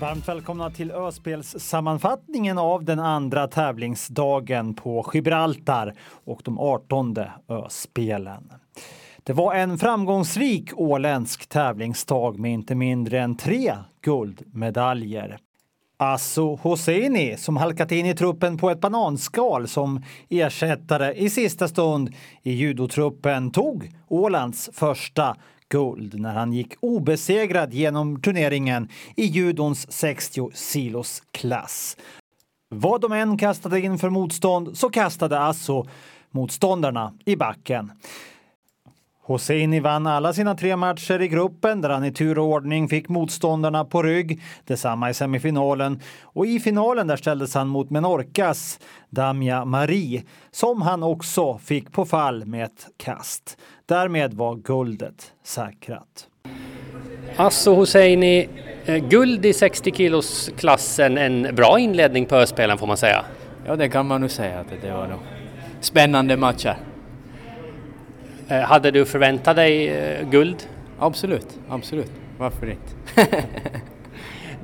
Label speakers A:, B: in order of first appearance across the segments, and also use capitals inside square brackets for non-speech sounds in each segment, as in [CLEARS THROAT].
A: Varmt välkomna till Öspelssammanfattningen av den andra tävlingsdagen på Gibraltar och de 18 Öspelen. Det var en framgångsrik åländsk tävlingsdag med inte mindre än tre guldmedaljer. Asso Hosseini som halkat in i truppen på ett bananskal som ersättare i sista stund i judotruppen tog Ålands första guld när han gick obesegrad genom turneringen i judons 60 kilos klass. Vad de än kastade in för motstånd så kastade Asso motståndarna i backen. Hosseini vann alla sina tre matcher i gruppen där han i tur och ordning fick motståndarna på rygg. Detsamma i semifinalen. Och i finalen där ställdes han mot Menorcas Damia Marie som han också fick på fall med ett kast. Därmed var guldet säkrat.
B: Asso Hosseini, eh, guld i 60 kilos klassen, en bra inledning på Öspelen får man säga.
C: Ja, det kan man nog säga att det var nog spännande matcher.
B: Eh, hade du förväntat dig eh, guld?
C: Absolut, absolut. Varför inte? [LAUGHS]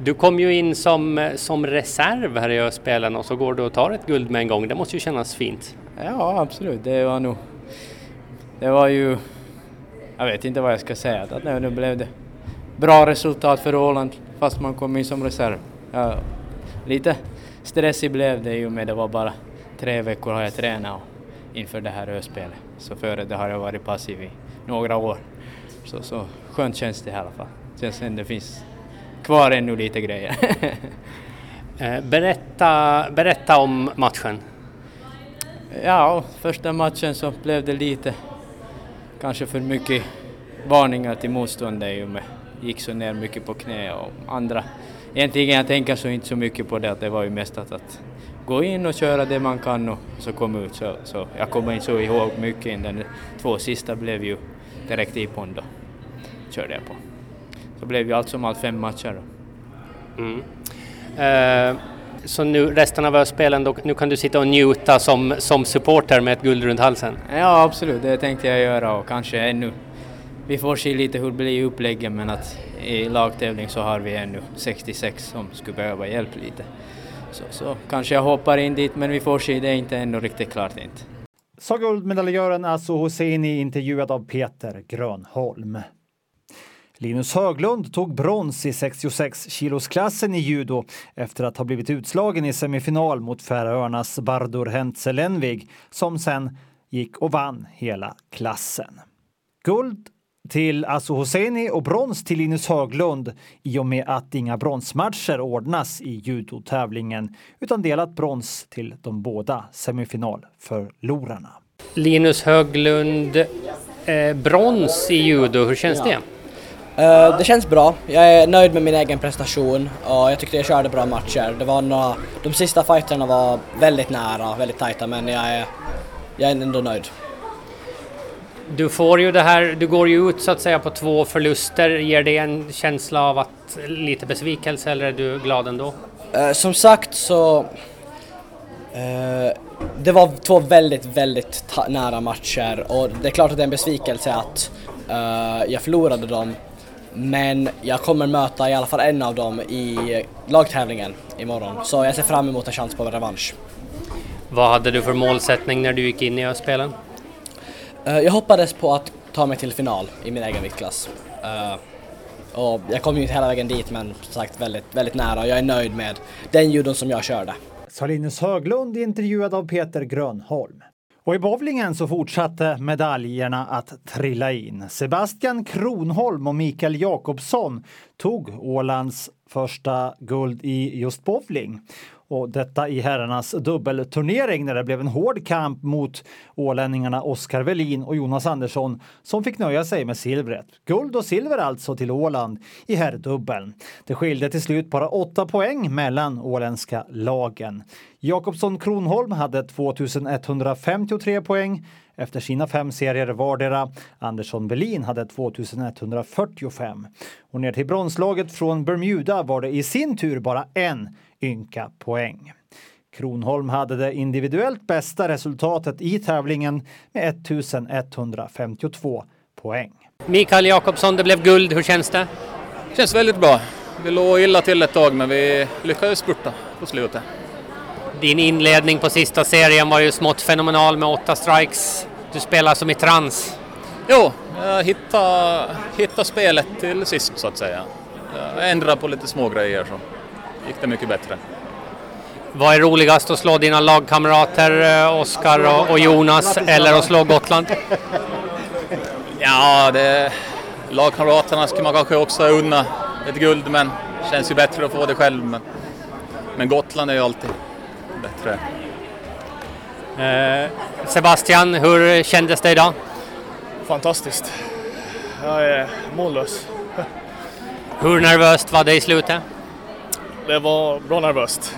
B: du kom ju in som, som reserv här i Öspelen och så går du och tar ett guld med en gång. Det måste ju kännas fint.
C: Ja, absolut. Det var nog... Det var ju... Jag vet inte vad jag ska säga. Att nu blev det bra resultat för Åland fast man kom in som reserv. Ja, lite stressig blev det ju med det var bara tre veckor har jag tränat inför det här öspelet. Så före det har jag varit passiv i några år. Så, så skönt känns det i alla fall. Som det finns kvar ännu lite grejer. [LAUGHS]
B: Eh, berätta, berätta om matchen.
C: Ja, första matchen så blev det lite kanske för mycket varningar till motståndare i och med gick så ner mycket på knä och andra. Egentligen jag tänker så inte så mycket på det att det var ju mest att, att gå in och köra det man kan och så komma ut. Så, så jag kommer inte så ihåg mycket. Den två sista blev ju direkt i pond körde jag på. Så blev ju allt som allt fem matcher.
B: Mm. Uh, så nu resten av spelen, då, nu kan du sitta och njuta som, som supporter med ett guld runt halsen?
C: Ja, absolut, det tänkte jag göra och kanske ännu. Vi får se lite hur det blir i upplägget men att i lagtävling så har vi ännu 66 som skulle behöva hjälp lite. Så, så kanske jag hoppar in dit, men vi får se, det är inte ännu riktigt klart inte.
A: Sa guldmedaljören Asso Hosseini intervjuad av Peter Grönholm. Linus Höglund tog brons i 66 kilosklassen i judo efter att ha blivit utslagen i semifinal mot Färöarnas Bardur Hentselenvig som sen gick och vann hela klassen. Guld till Asu Hosseini och brons till Linus Höglund i och med att inga bronsmatcher ordnas i judotävlingen utan delat brons till de båda semifinalförlorarna.
B: Linus Höglund, eh, brons i judo, hur känns ja.
D: det? Uh, det känns bra. Jag är nöjd med min egen prestation och jag tyckte jag körde bra matcher. Det var några, de sista fighterna var väldigt nära, väldigt tajta men jag är, jag är ändå nöjd.
B: Du får ju det här, du går ju ut så att säga på två förluster. Ger det en känsla av att lite besvikelse eller är du glad ändå?
D: Uh, som sagt så uh, det var två väldigt, väldigt nära matcher och det är klart att det är en besvikelse att uh, jag förlorade dem. Men jag kommer möta i alla fall en av dem i lagtävlingen imorgon. Så jag ser fram emot en chans på revansch.
B: Vad hade du för målsättning när du gick in i spelen?
D: Eh, jag hoppades på att ta mig till final i min egen viktklass. Eh, och jag kom ju inte hela vägen dit men som sagt väldigt, väldigt nära och jag är nöjd med den judon som jag körde.
A: Salinus Höglund intervjuad av Peter Grönholm. Och i bowlingen så fortsatte medaljerna att trilla in. Sebastian Kronholm och Mikael Jakobsson tog Ålands första guld i just bowling. Och detta i herrarnas dubbelturnering när det blev en hård kamp mot ålänningarna Oskar Velin och Jonas Andersson som fick nöja sig med silvret. Guld och silver alltså till Åland i herrdubbeln. Det skilde till slut bara åtta poäng mellan åländska lagen. Jakobsson Kronholm hade 2153 poäng efter sina fem serier vardera. Andersson Berlin hade 2145. Och ner till bronslaget från Bermuda var det i sin tur bara en ynka poäng. Kronholm hade det individuellt bästa resultatet i tävlingen med 1152 poäng.
B: Mikael Jakobsson, det blev guld. Hur känns det?
E: Känns väldigt bra. Vi låg illa till ett tag men vi lyckades spurta på slutet.
B: Din inledning på sista serien var ju smått fenomenal med åtta strikes. Du spelar som i trans.
E: Jo, jag hittade, hittade spelet till sist så att säga. Jag ändrade på lite små grejer så gick det mycket bättre.
B: Vad är roligast att slå dina lagkamrater eh, Oskar och, Jonas eller att slå Gotland?
E: Ja, det, lagkamraterna skulle man kanske också unna ett guld men det känns ju bättre att få det själv. Men, men Gotland är ju alltid bättre.
B: Eh, Sebastian, hur kändes det idag?
F: Fantastiskt. Jag är mållös.
B: Hur nervöst var det i slutet?
F: Det var bra nervöst.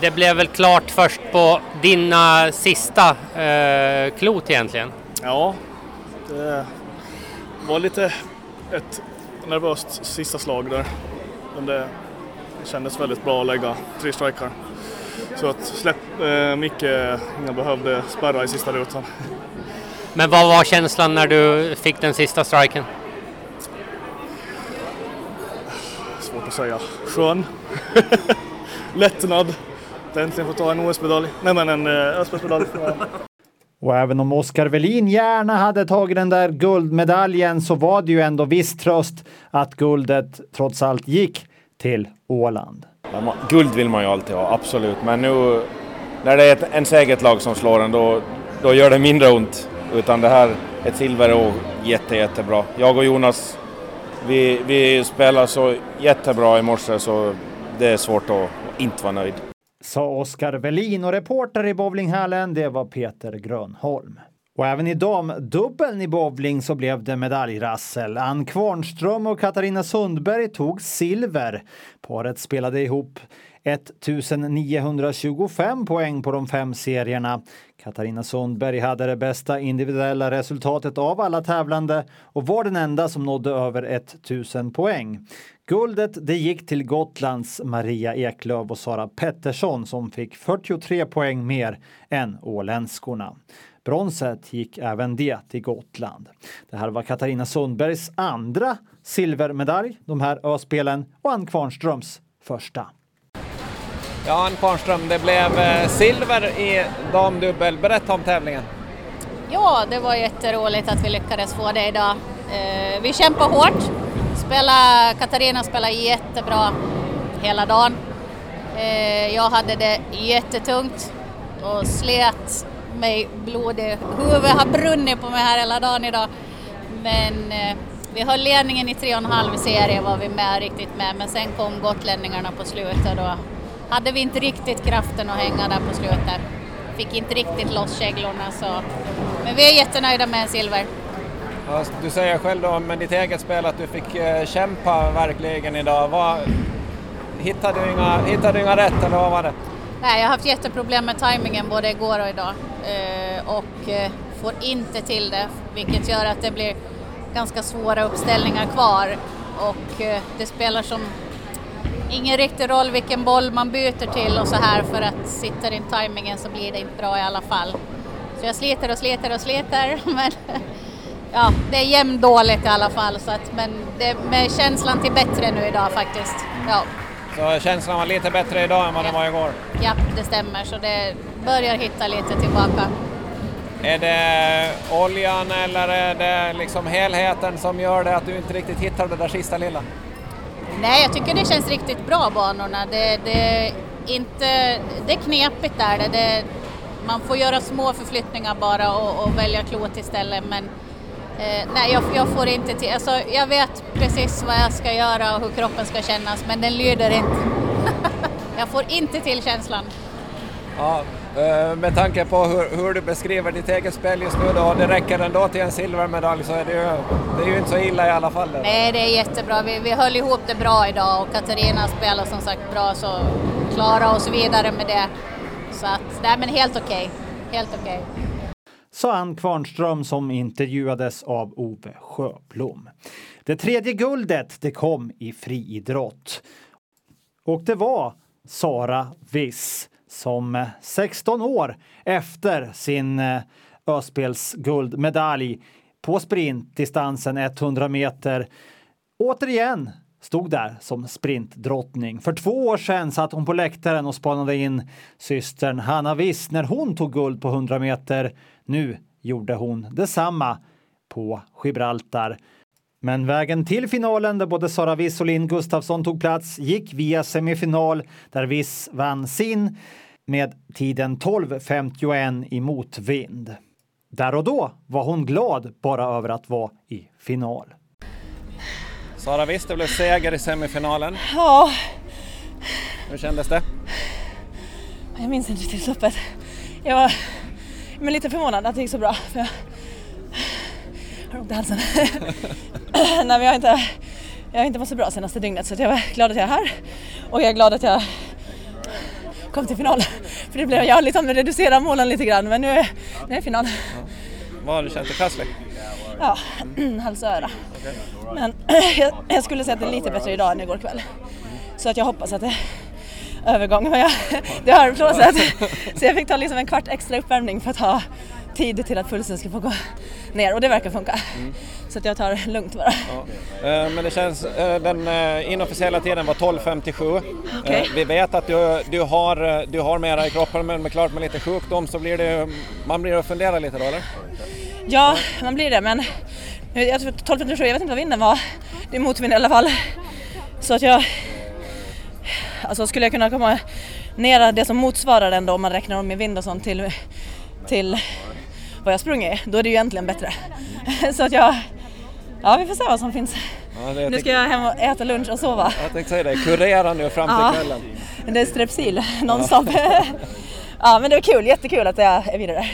B: Det blev väl klart först på dina sista eh, klot egentligen?
F: Ja, det var lite ett nervöst sista slag där. Men det kändes väldigt bra att lägga tre strikar. Så att släpp eh, Micke, ingen behövde spärra i sista rutan.
B: Men vad var känslan när du fick den sista striken?
F: Svårt att säga. Skön. [LAUGHS] Lättnad. Att äntligen få ta en OS-medalj. Nej men en eh, ÖSPES-medalj.
A: Och även om Oskar Welin gärna hade tagit den där guldmedaljen så var det ju ändå viss tröst att guldet trots allt gick till Åland.
G: Guld vill man ju alltid ha, absolut. Men nu när det är ett ens eget lag som slår en då, då gör det mindre ont. Utan det här, ett silver är jätte, jättebra. Jag och Jonas, vi, vi spelar så jättebra i morse så det är svårt att inte vara nöjd.
A: Sa Oskar Welin och reporter i bowlinghallen, det var Peter Grönholm. Och även i damdubbeln i bowling så blev det medaljrassel. Ann Kvarnström och Katarina Sundberg tog silver. Paret spelade ihop 1925 poäng på de fem serierna. Katarina Sundberg hade det bästa individuella resultatet av alla tävlande och var den enda som nådde över 1000 poäng. Guldet det gick till Gotlands Maria Eklöf och Sara Pettersson som fick 43 poäng mer än åländskorna. Bronset gick även det till Gotland. Det här var Katarina Sundbergs andra silvermedalj, de här öspelen, och Ann Kvarnströms första.
H: Ja, Ann Kvarnström, det blev eh, silver i damdubbel. Berätta om tävlingen.
I: Ja, det var jätteroligt att vi lyckades få det idag. Eh, vi kämpade hårt. Spela, Katarina spelade jättebra hela dagen. Eh, jag hade det jättetungt och slet mig blodig. Huvudet har brunnit på mig här hela dagen idag. Men vi höll ledningen i tre och en halv serie var vi med riktigt med, men sen kom gotlänningarna på slutet och hade vi inte riktigt kraften att hänga där på slutet. Fick inte riktigt loss käglorna så. Men vi är jättenöjda med en silver.
H: Ja, du säger själv då med ditt eget spel att du fick eh, kämpa verkligen idag. Vad, hittade, du inga, hittade du inga rätt eller vad var det?
I: Nej, jag har haft jätteproblem med tajmingen både igår och idag eh, Eh, och eh, får inte till det vilket gör att det blir ganska svåra uppställningar kvar och eh, det spelar som ingen riktig roll vilken boll man byter till och så här för att sitter inte tajmingen så blir det inte bra i alla fall. Så jag sliter och sliter och sliter [LAUGHS] men ja, det är jämndåligt i alla fall så att, men det med känslan till bättre nu idag faktiskt. Ja.
H: Så känslan var lite bättre idag än vad den var igår?
I: Ja, det stämmer så det börjar hitta lite tillbaka.
H: Är det oljan eller är det liksom helheten som gör det att du inte riktigt hittar det där sista lilla?
I: Nej, jag tycker det känns riktigt bra banorna. Det, det, inte, det är knepigt där. Det, det, man får göra små förflyttningar bara och, och välja klot istället. Men eh, nej, jag, jag, får inte till. Alltså, jag vet precis vad jag ska göra och hur kroppen ska kännas, men den lyder inte. [LAUGHS] jag får inte till känslan.
H: Ja, Eh, med tanke på hur, hur, du beskriver ditt eget spel just nu då, det räcker ändå till en silvermedalj så är det ju, det är ju inte så illa i alla fall. Eller?
I: Nej, det är jättebra. Vi, vi höll ihop det bra idag och Katarina spelar som sagt bra så klara oss vidare med det. Så att, nej men helt okej. Okay. Helt okej. Okay.
A: Sa Ann Kvarnström som intervjuades av Ove Sjöblom. Det tredje guldet det kom i friidrott. Och det var Sara Wiss som eh, 16 år efter sin eh, Öspelsguldmedalj på sprintdistansen 100 meter återigen stod där som sprintdrottning. För två år sedan satt hon på läktaren och spanade in systern Hanna Wiss när hon tog guld på 100 meter. Nu gjorde hon detsamma på Gibraltar. Men vägen till finalen där både Sara Wiss och Linn Gustafsson tog plats gick via semifinal där Wiss vann sin med tiden 12.51 i motvind. Där och då var hon glad bara över att vara i final.
H: Sara Wiss, det blev seger i semifinalen.
J: Ja.
H: Hur kändes det?
J: Jag minns inte riktigt loppet. Jag var men lite förvånad att det gick så bra. För jag har ont i halsen. [LAUGHS] Nej, jag har inte, jag har inte mått så bra senaste dygnet så jag är glad att jag är här. Och jag är glad att jag kom till final. För det blev, jag liksom reducerade målen lite grann men nu är, nu är final. Ja.
H: Vad har du känt dig krasslig?
J: Ja, [CLEARS THROAT] hals och öra. Men [CLEARS THROAT] jag, skulle säga att det är lite bättre idag än igår kväll. Så att jag hoppas att det är övergång. Men jag, [LAUGHS] det har blåsat. Så jag fick ta liksom en kvart extra uppvärmning för att ha tid till att pulsen ska få gå ner och det verkar funka. Mm. Så att jag tar lugnt bara.
H: Ja. Eh, men det känns, eh, den eh, inofficiella tiden var 12.57. Okay. Vi vet att du, du, har, du har mera i kroppen men med klart med lite sjukdom så blir det, man blir att fundera lite då eller?
J: Ja, man blir det men jag tror 12.57, jag vet inte vad vinden var. Det är motvind i alla fall. Så att jag... Alltså skulle jag kunna komma ner det som motsvarar den då om man räknar om med vind och sånt till, till vad jag sprungit då är det ju egentligen bättre. [LAUGHS] Så att jag... Ja, vi får se vad som finns. Ja, nu ska jag hem och äta lunch och sova.
H: Jag tänkte säga det, kurera nu fram till ja, kvällen.
J: Det är strepsil nonstop. [LAUGHS] ja, men det är kul, jättekul att jag är vidare.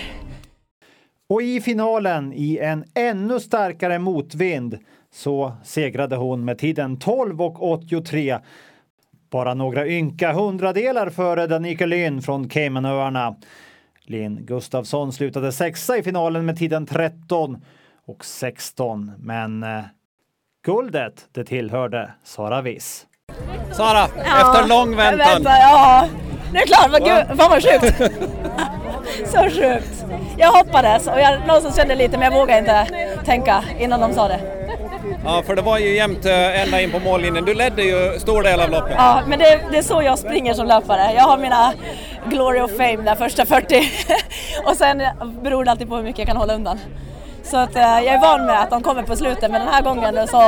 A: Och i finalen, i en ännu starkare motvind, så segrade hon med tiden 12.83. Bara några ynka hundradelar före Danica Lynn från Caymanöarna. Linn Gustafsson slutade sexa i finalen med tiden 13 och 16, men eh, guldet det tillhörde Sara Wiss.
H: Sara, ja, efter lång väntan. Vänta,
J: ja, nu är det klart. Vad, gud, fan vad sjukt. [LAUGHS] Så sjukt. Jag hoppades och jag någonstans kände lite men jag vågade inte tänka innan de sa det.
H: Ja, för det var ju jämnt eh, ända in på mållinjen. Du ledde ju stor del av loppet.
J: Ja, men det, det är så jag springer som löpare. Jag har mina glory of fame där första 40 [LAUGHS] och sen beror det alltid på hur mycket jag kan hålla undan. Så att, eh, jag är van med att de kommer på slutet men den här gången så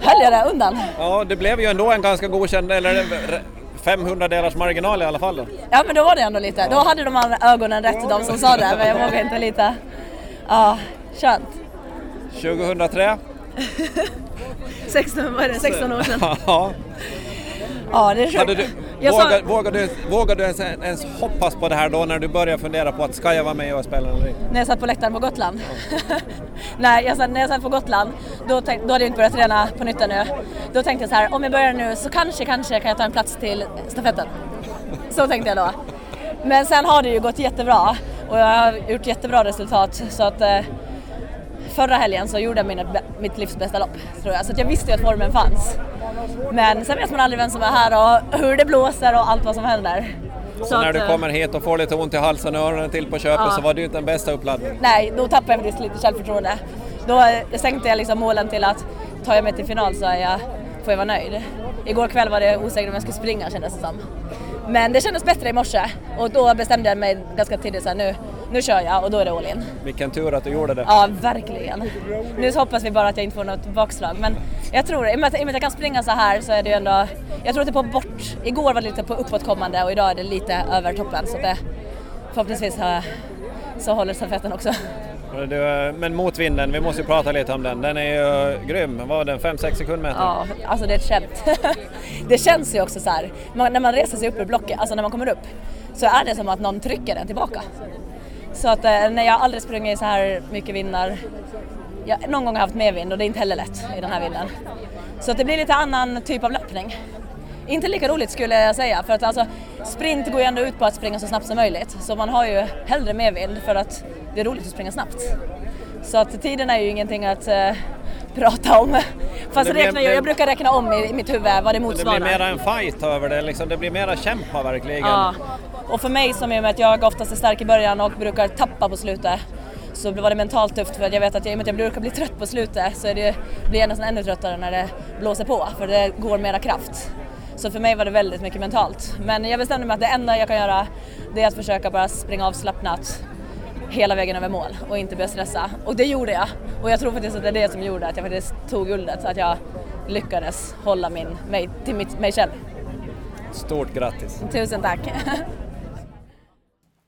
J: höll jag det undan.
H: Ja, det blev ju ändå en ganska godkänd, eller 500 delars marginal i alla fall då.
J: Ja men då var det ändå lite, då hade de ögonen rätt de som sa det men jag vågade inte lite. Ja, skönt.
H: 2003?
J: 16, [LAUGHS] vad är det, 16 år sedan.
H: Ja.
J: Det är sjukt.
H: Du, vågar, sa... vågar, du, vågar du ens, ens, hoppas på det här då när du börjar fundera på att ska jag vara med och spela eller inte?
J: När jag satt på läktaren på Gotland? [LAUGHS] Ja. Nej, jag satt, när jag satt på Gotland då, tänk, då hade jag inte börjat träna på nytt ännu. Då tänkte jag så här, om jag börjar nu så kanske, kanske kan jag ta en plats till stafetten. Så tänkte jag då. Men sen har det ju gått jättebra och jag har gjort jättebra resultat så att eh, förra helgen så gjorde jag min, mitt livs bästa lopp tror jag. Så jag visste ju att formen fanns. Men sen vet man aldrig vem som är här och hur det blåser och allt vad som händer.
H: Så, så när att, du kommer hit och får lite ont i halsen och öronen till på köpet ja. så var det ju inte den bästa uppladdningen.
J: Nej, då tappade jag faktiskt lite självförtroende. Då sänkte jag liksom målen till att tar jag mig till final så är jag, får jag vara nöjd. Igår kväll var det osäkert om jag skulle springa kändes det som. Men det kändes bättre i morse och då bestämde jag mig ganska tidigt så här, nu, nu kör jag och då är det all in.
H: Vilken tur att du gjorde det.
J: Ja, verkligen. Nu hoppas vi bara att jag inte får något bakslag men jag tror, i och med att, jag kan springa så här så är det ju ändå, jag tror att det är på bort, igår var det lite på uppåtkommande och idag är det lite över toppen så det förhoppningsvis så, så håller stafetten också.
H: Men motvinden, vi måste ju prata lite om den. Den är ju grym. Vad var den? 5-6 sekundmeter?
J: Ja, alltså det är ett skämt. [LAUGHS] det känns ju också så här, när man reser sig upp ur blocket, alltså när man kommer upp, så är det som att någon trycker den tillbaka. Så att eh, nej, jag har aldrig sprungit så här mycket vindar, jag, någon gång har jag haft medvind och det är inte heller lätt i den här vinden. Så att det blir lite annan typ av löpning. Inte lika roligt skulle jag säga för att alltså sprint går ju ändå ut på att springa så snabbt som möjligt så man har ju hellre medvind för att det är roligt att springa snabbt. Så att tiden är ju ingenting att eh, [LAUGHS] prata om Fast
H: Det blir-
J: räknar jag, jag brukar räkna om i, i mitt huvud vad det
H: Det
J: motsvarar.
H: blir mera en fight över det, liksom. det blir mera kämpa verkligen.
J: Ja. Och för mig som och med att jag oftast är stark i början och brukar tappa på slutet så var det mentalt tufft för att jag vet att jag, i och med att jag brukar bli trött på slutet så är det, blir jag nästan ännu tröttare när det blåser på för det går mera kraft. Så för mig var det väldigt mycket mentalt. Men jag bestämde mig att det enda jag kan göra det är att försöka bara springa avslappnat hela vägen över mål och inte börja stressa. Och det gjorde jag. Och jag tror faktiskt att det är det som gjorde att jag faktiskt tog guldet, att jag lyckades hålla min, mig till mitt, mig själv.
H: Stort grattis!
J: Tusen tack! [LAUGHS]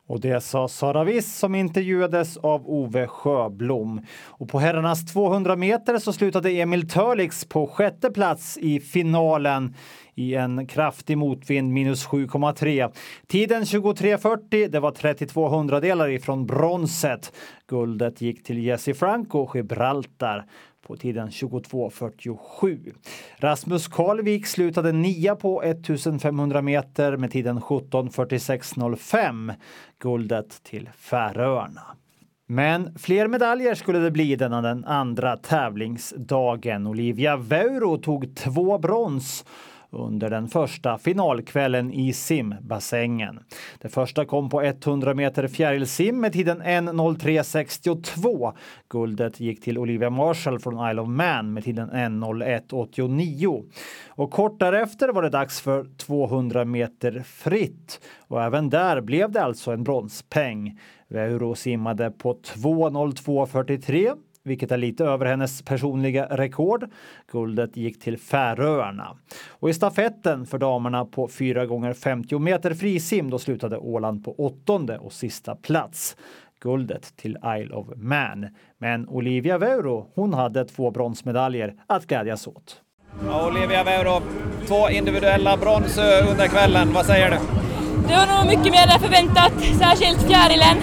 A: Och det sa Sara Wiss som intervjuades av Ove Sjöblom. Och på herrarnas 200 meter så slutade Emil Törlix på sjätte plats i finalen i en kraftig motvind, minus 7,3. Tiden 23.40, det var 32 hundradelar ifrån bronset. Guldet gick till Jesse Franco, Gibraltar på tiden 22.47. Rasmus Karlvik slutade nia på 1500 meter med tiden 17.46.05. Guldet till Färöarna. Men fler medaljer skulle det bli denna den andra tävlingsdagen. Olivia Veuro tog två brons under den första finalkvällen i simbassängen. Det första kom på 100 meter fjärilsim med tiden 1.03.62. Guldet gick till Olivia Marshall från Isle of Man med tiden 1.01.89. Och kort därefter var det dags för 200 meter fritt och även där blev det alltså en bronspeng. Veuro simmade på 2.02.43 vilket är lite över hennes personliga rekord. Guldet gick till Färöarna. Och i stafetten för damerna på 4 gånger 50 meter frisim då slutade Åland på åttonde och sista plats. Guldet till Isle of Man. Men Olivia Veuro, hon hade två bronsmedaljer att glädjas åt.
H: Ja, Olivia Veuro, två individuella brons eh, under kvällen. Vad säger du?
K: Det var nog mycket mer än förväntat, särskilt fjärilen.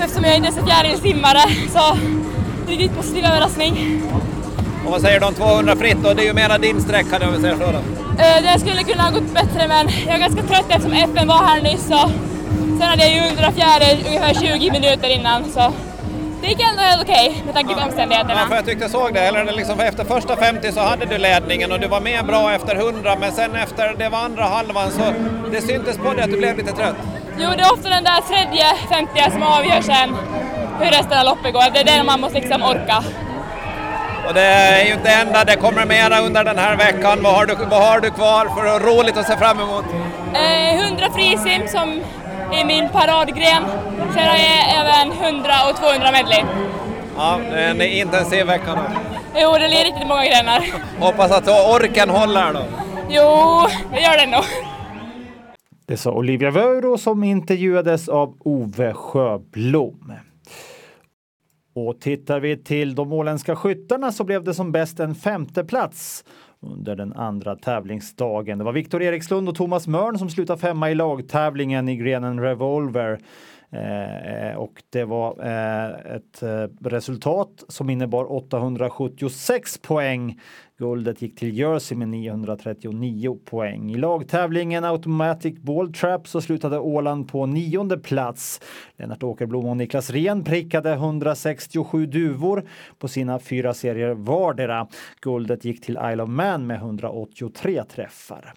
K: Eftersom jag är fjärilsimmare så riktigt positiv överraskning.
H: Och vad säger du om 200 fritt då? Det är ju mera din sträcka om vi säger så då.
K: Eh, Det skulle kunna ha gått bättre men jag är ganska trött eftersom FN var här nyss och sen hade jag ju undrat fjäril ungefär 20 minuter innan så det gick ändå helt okej med tanke på omständigheterna.
H: Ja, för jag tyckte jag såg det. Eller liksom för efter första 50 så hade du ledningen och du var med bra efter 100 men sen efter det var andra halvan så det syntes på dig att du blev lite trött.
K: Jo, det är ofta den där tredje 50 som avgör sen hur resten av loppet går. Det är det man måste liksom orka.
H: Och det är ju inte det enda, det kommer mera under den här veckan. Vad har du, vad har du kvar för roligt att se fram emot?
K: Eh, 100 frisim som är min paradgren. Sen har jag även 100 och 200 medley.
H: Ja, det är en intensiv vecka då.
K: Jo, det blir riktigt många grenar.
H: Hoppas att orken håller då.
K: Jo, det gör den nog.
A: Det sa Olivia Veuro som intervjuades av Ove Sjöblom. Och tittar vi till de åländska skyttarna så blev det som bäst en femte plats under den andra tävlingsdagen. Det var Viktor Erikslund och Thomas Mörn som slutade femma i lagtävlingen i grenen Revolver. Eh, eh, och det var eh, ett eh, resultat som innebar 876 poäng. Guldet gick till Jersey med 939 poäng. I lagtävlingen Automatic Ball Trap så slutade Åland på nionde plats. Lennart Åkerblom och Niklas Ren prickade 167 duvor på sina fyra serier vardera. Guldet gick till Isle of Man med 183 träffar.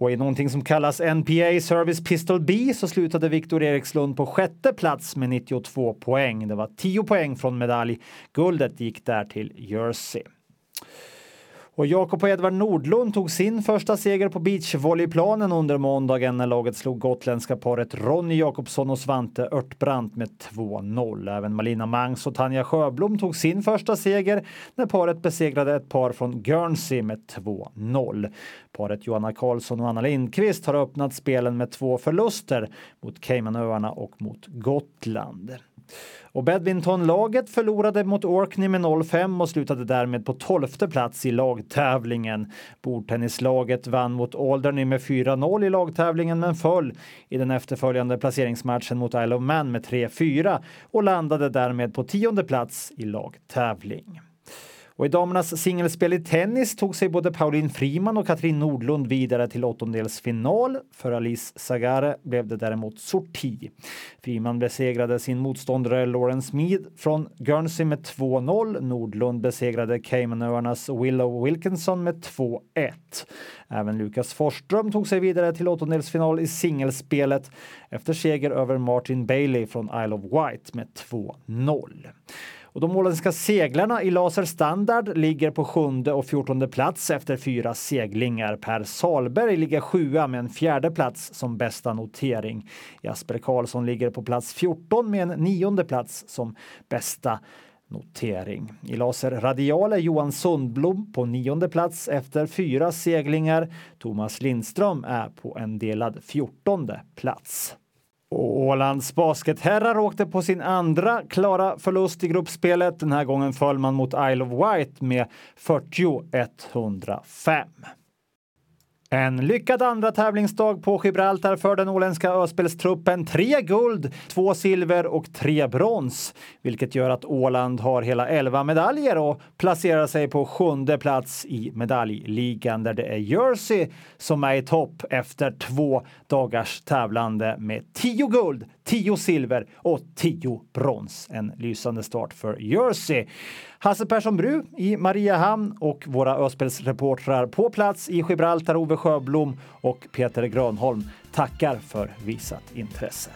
A: Och i någonting som kallas NPA Service Pistol B så slutade Viktor Erikslund på sjätte plats med 92 poäng. Det var 10 poäng från medalj. Guldet gick där till Jersey. Och Jakob och Edvard Nordlund tog sin första seger på beachvolleyplanen under måndagen när laget slog gotländska paret Ronny Jakobsson och Svante Örtbrandt med 2-0. Även Malina Mangs och Tanja Sjöblom tog sin första seger när paret besegrade ett par från Guernsey med 2-0. Paret Johanna Karlsson och Anna Lindqvist har öppnat spelen med två förluster mot Caymanöarna och mot Gotland. Och badmintonlaget förlorade mot Orkney med 0-5 och slutade därmed på 12 plats i lagtävlingen. Bordtennislaget vann mot Alderney med 4-0 i lagtävlingen men föll i den efterföljande placeringsmatchen mot Isle of Man med 3-4 och landade därmed på tionde plats i lagtävling. Och I damernas singelspel i tennis tog sig både Pauline Friman och Katrin Nordlund vidare till åttondelsfinal. För Alice Sagare blev det däremot sorti. Friman besegrade sin motståndare Lawrence Mead från Guernsey med 2-0. Nordlund besegrade Caymanöarnas Willow Wilkinson med 2-1. Även Lukas Forsström tog sig vidare till åttondelsfinal i singelspelet efter seger över Martin Bailey från Isle of Wight med 2-0. Och de åländska seglarna i laser standard ligger på sjunde och fjortonde plats efter fyra seglingar. Per Salberg ligger sjua med en fjärde plats som bästa notering. Jasper Karlsson ligger på plats 14 med en nionde plats som bästa notering. I laser radial är Johan Sundblom på nionde plats efter fyra seglingar. Thomas Lindström är på en delad fjortonde plats. Och Ålands basketherrar åkte på sin andra klara förlust i gruppspelet. Den här gången föll man mot Isle of Wight med 40-105. En lyckad andra tävlingsdag på Gibraltar för den åländska öspelstruppen. Tre guld, två silver och tre brons, vilket gör att Åland har hela elva medaljer och placerar sig på sjunde plats i medaljligan där det är Jersey som är i topp efter två dagars tävlande med tio guld, tio silver och tio brons. En lysande start för Jersey. Hasse Persson Bru i Mariehamn och våra Öspelsreportrar på plats i Gibraltar, Ove Sjöblom och Peter Grönholm tackar för visat intresse.